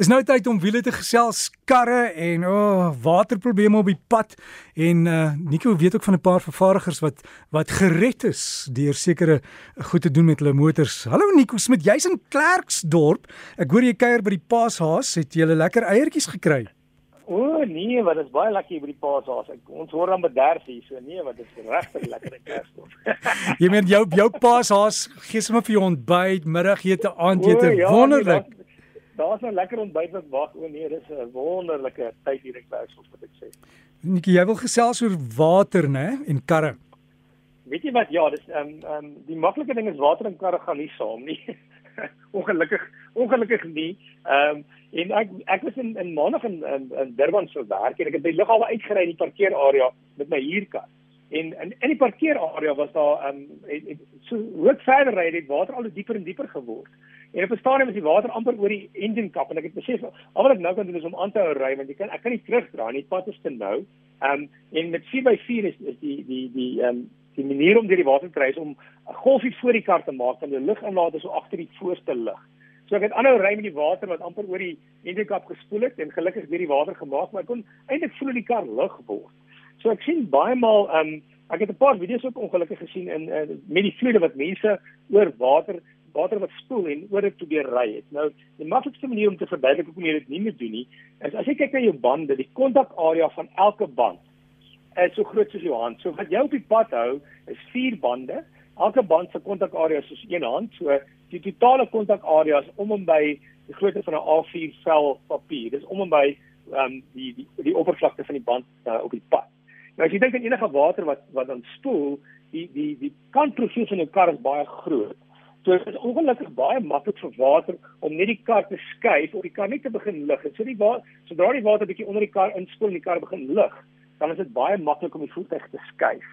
Is nou tyd om wiele te gesels, karre en o, oh, waterprobleme op die pad en uh Nico weet ook van 'n paar vervaardigers wat wat gered is deur sekere goed te doen met hulle motors. Hallo Nico Smit, jy's in Klerksdorp. Ek hoor jy kuier by die Paashaas, het jy lekker eiertjies gekry? O oh, nee, wat is baie lekker by die Paashaas. Ons hoor dan bederf hier, so nee, wat is regtig lekker in Klerksdorp. jy meen jou jou Paashaas gee sommer vir jou ontbyt, middagete, aandete, ja, nee, wonderlik. Daar's nou lekker ontbyt wat wag. O nee, dis 'n wonderlike tyd hier in Klerksdorp wat ek sê. Netjie, jy wil gesels oor water, né, en karre. Weet jy wat? Ja, dis ehm um, ehm um, die maklike ding is water en karre gaan nie saam nie. ongelukkig ongelukkig nie. Ehm um, en ek ek was in in Maandag in, in in Durban se werk en ek het by lughawe uitgery in die parkeerarea met my huurkar. En in in die parkeerarea was daar ehm um, so hoe verder ry het water al dieper en dieper geword. En op 'n stadium is die water amper oor die engine kap en ek het besef al wat ek nou kan doen is om aan te hou ry want jy kan ek kan nie terugdraai nie, pad is te nou. Um, en met 4x4 is is die die die um, die manier om deur die water te ry is om 'n golfie voor die kar te maak en die lug inlaat is so agter die voorste lig. So ek het aanhou ry met die water wat amper oor die engine kap gespoel het en gelukkig deur die water gemaak, maar ek kon eintlik voel die kar lig word. So ek sien baie maal ehm um, ek het 'n paar video's ook ongelukkig gesien in uh, met die vloede wat mense oor water water wat spoel en oor dit probeer ry het. Nou, die maklikste manier om te verduidelik hoe jy dit nie moet doen nie, is as jy kyk na jou bande, die kontakarea van elke band is so groot soos jou hand. So wat jy op die pad hou, is vier bande. Elke band se kontakarea is soos een hand. So die totale kontakarea is om en by die grootte van 'n A4 vel papier. Dis om en by ehm um, die, die die oppervlakte van die band uh, op die pad. Nou as jy dink aan enige water wat wat dan spoel, die die die kantprofiel van 'n kar is baie groot. So dit is ongelukkig baie maklik vir water om net die kar te skuif of die kar net te begin lig. So die water, sodra die water bietjie onder die kar inspoel en die kar begin lig, dan is dit baie maklik om die voertuig te skuif.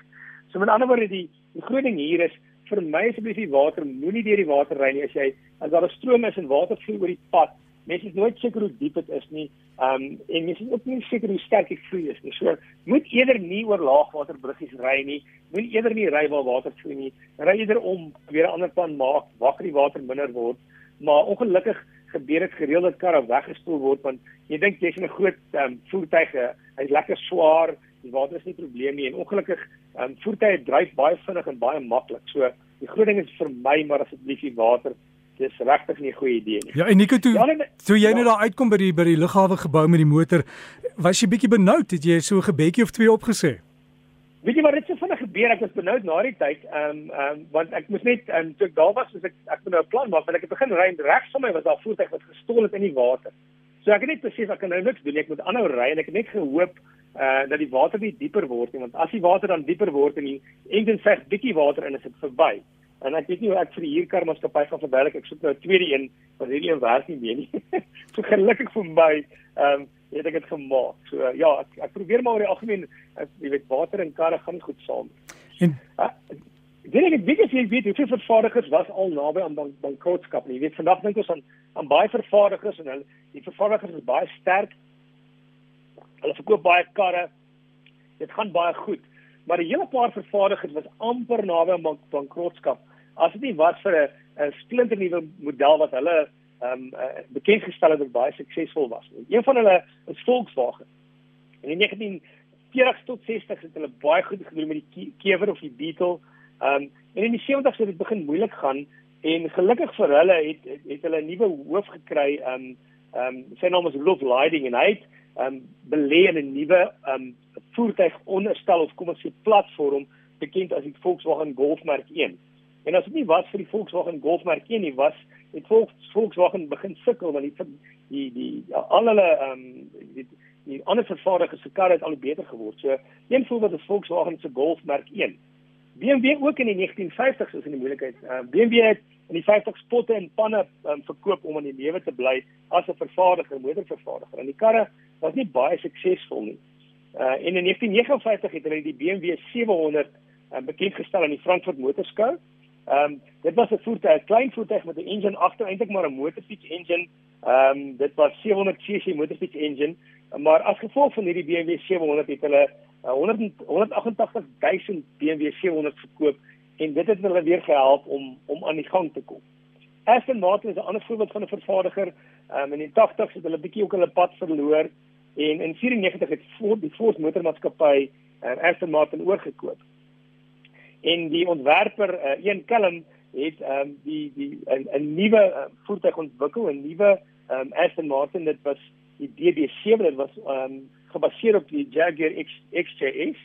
So met ander woorde die die groot ding hier is vir my asseblief die water moenie deur die water ry nie as jy as daar 'n stroom is en water vloei oor die pad mense is nooit seker hoe diep dit is nie. Ehm um, en mense is ook nie seker hoe sterk die vloei is nie. So moet eerder nie oor laagwaterbruggies ry nie. Moet eerder nie ry waar water vloei nie. Ry eerder om weer 'n ander plan maak waar die water minder word. Maar ongelukkig gebeur dit gereeld dat karre weggespoel word want jy dink jy's in 'n groot ehm um, voertuig, hy's lekker swaar, die water is nie 'n probleem nie en ongelukkig ehm um, voertuie dryf baie vinnig en baie maklik. So die groot ding is vir my maar asseblief die water dis regtig nie 'n goeie idee nie. Ja, en Nico toe ja, toe jy ja. nou daar uitkom by die by die lughawe gebou met die motor, was jy bietjie benoud het jy so 'n gebedjie of twee opgesê? Weet jy wat dit so vinnig gebeur ek was benoud na die tyd, ehm um, ehm um, want ek moes net en um, toe ek daar was, soos ek ek moet nou 'n plan maak want ek het begin ry en regs van my was daar voertuig wat gestol het in die water. So ek het net besef ek kan nou niks doen ek moet aanhou ry en ek het net gehoop uh dat die water nie dieper word nie want as die water dan dieper word en die engine sê bietjie water in is dit verby. En ek weet nie hoe ek vir die huurkarmaatskappy gaan verduidelik. Ek soek nou 'n tweede een want hierdie een werk nie meer nie. so gelukkig vir my, ehm um, het ek dit gemaak. So uh, ja, ek, ek probeer maar oor die algemeen, jy weet water en karre gaan nie goed saam. En uh, Dit ek weet jy weet hoeveel vervaardigers was al naby aan bank, bankrotskap. Jy weet vandag dink ons aan aan baie vervaardigers en hulle die vervaardigers is baie sterk. Hulle verkoop baie karre. Dit gaan baie goed. Maar 'n hele paar vervaardigers was amper naby aan bank, bankrotskap as dit nie was vir 'n 'n splinter nuwe model wat hulle ehm um, bekend gestel het wat baie suksesvol was. Een van hulle is Volkswagen. In die 1940s tot 60s het hulle baie goed gedoen met die Kever of die Beetle. Ehm um, en in die 70s het dit begin moeilik gaan en gelukkig vir hulle het het, het hulle 'n nuwe hoof gekry. Ehm um, ehm um, sy naam is Love Lighting en hy het ehm um, belê in 'n nuwe ehm um, voertuig onderstel of kom ons sê platform bekend as die Volkswagen Golf merk 1. En as dit nie was vir die Volkswagen Golf merk nie, was het Volkswagen begin sukkel want die die die ja, al hulle ehm um, die, die ander vervaardigers se karre het al beter geword. So een voorbeeld is Volkswagen se Golf merk 1. BMW ook in die 1950s is in die moeilikheid. Uh, BMW het in die 50s potte en panne um, verkoop om in die lewe te bly as 'n vervaardiger, motorvervaardiger. En die karre was nie baie suksesvol nie. Uh, en in 1959 het hulle die BMW 700 uh, bekend gestel aan die Frankfurt Motor Show. Ehm um, dit was 'n voertuig, 'n klein voertuig met 'n engine agter, eintlik maar 'n motorfiets engine. Ehm um, dit was 700 cc motorfiets engine, maar as gevolg van hierdie BMW 700 het hulle uh, 100 188000 BMW 700 verkoop en dit het hulle weer gehelp om om aan die gang te kom. Aston Martin is 'n ander voorbeeld van 'n vervaardiger. Um, in die 80s het hulle bietjie ook hulle pad verloor en in 94 het Ford die Ford motormaatskappy uh, Aston Martin oorgekoop. En die ontwerper uh, Ian Callum het um, die die 'n nuwe uh, voertuig ontwikkel, 'n nuwe um, Aston Martin dit was die DB7 dit was um, gebaseer op die Jaguar X, XJS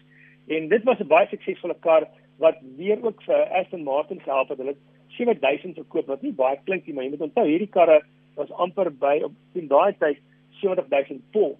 en dit was 'n baie suksesvolle kar wat weer ook vir Aston Martin gehelp het. Hulle 7000 verkoop wat nie baie klink nie, maar jy moet onthou hierdie karre was amper by op in daai tyd 70000 pond.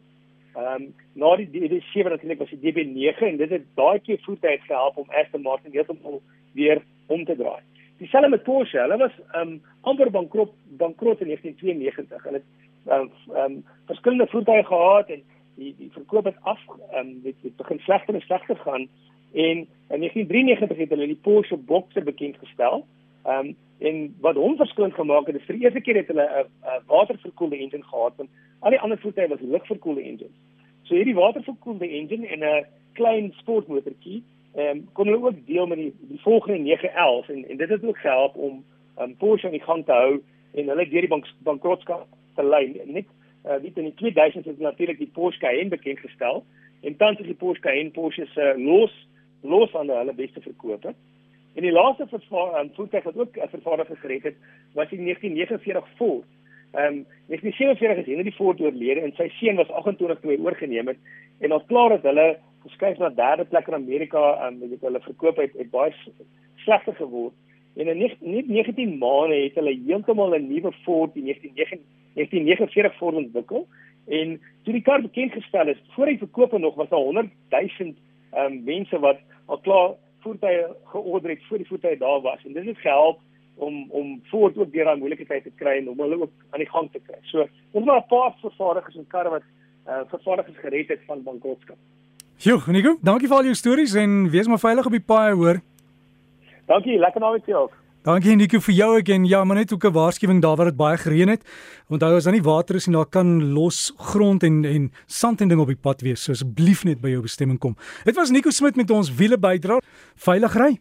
Ehm um, na die DB7 natuurlik was die DB9 en dit het daai keer voertuie gehelp om Aston Martin heeltemal weer om te draai. Dieselfde met Porsche, hulle was ehm um, amper bankrot bankrot in 1992. Hulle het ehm um, um, verskillende voertuie gehad en die die verkoop het af ehm um, dit het begin slegter en slegter gaan en in 1993 het hulle die Porsche Boxer bekend gestel. Ehm um, en wat hom verskillend gemaak het, is vir die eerste keer het hulle 'n waterverkoelde engine gehad want al die ander voertuie was lugverkoelde engines. So hierdie waterverkoelde engine en 'n klein sportmotortjie, ehm um, kon hulle ook deel met die die volgende 911 en en dit het ook gehelp om um, Porsche aan die gang te hou en hulle deur die bank bankrotskap te lei. Net uh, weet in die 2000s het natuurlik die Porsche Cayenne bekend gestel en tans is die Porsche Cayenne Porsche se uh, los los aan hulle beste verkope. En die laaste vervaardiger voertuig wat ook 'n vervaardiger gered het, was in 1949 Ford. Ehm um, 1947 is Henry Ford oorlede en sy seun was 28 toe hy oorgeneem het en ons klaar dat hulle geskuif na derde plek in Amerika en um, hulle verkoop het, het baie slegter geword. En in net 19 maande het hulle heeltemal 'n nuwe Ford in 1949 Ford ontwikkel en toe die kar bekend gestel is, voor hy verkoop nog was daar 100 000 ehm um, mense wat al klaar voertuie georder het voor die voertuie daar was en dit het gehelp om om voort ook deur daai moeilike tyd te kry en om hulle ook aan die gang te kry. So, ons maar 'n paar vervaardigers en karre wat uh, vervaardigers gered het van bankrotskap. Jo, Nico, dankie vir al jou stories en wees maar veilig op die paai hoor. Dankie, lekker naweek vir jou. Dankie Nico vir jou ek en ja, maar net ook 'n waarskuwing daar waar dit baie gereën het. Onthou as daar nie water is en daar kan los grond en en sand en ding op die pad wees, so asseblief net by jou bestemming kom. Dit was Nico Smit met ons wiele bydra. Veilig ry.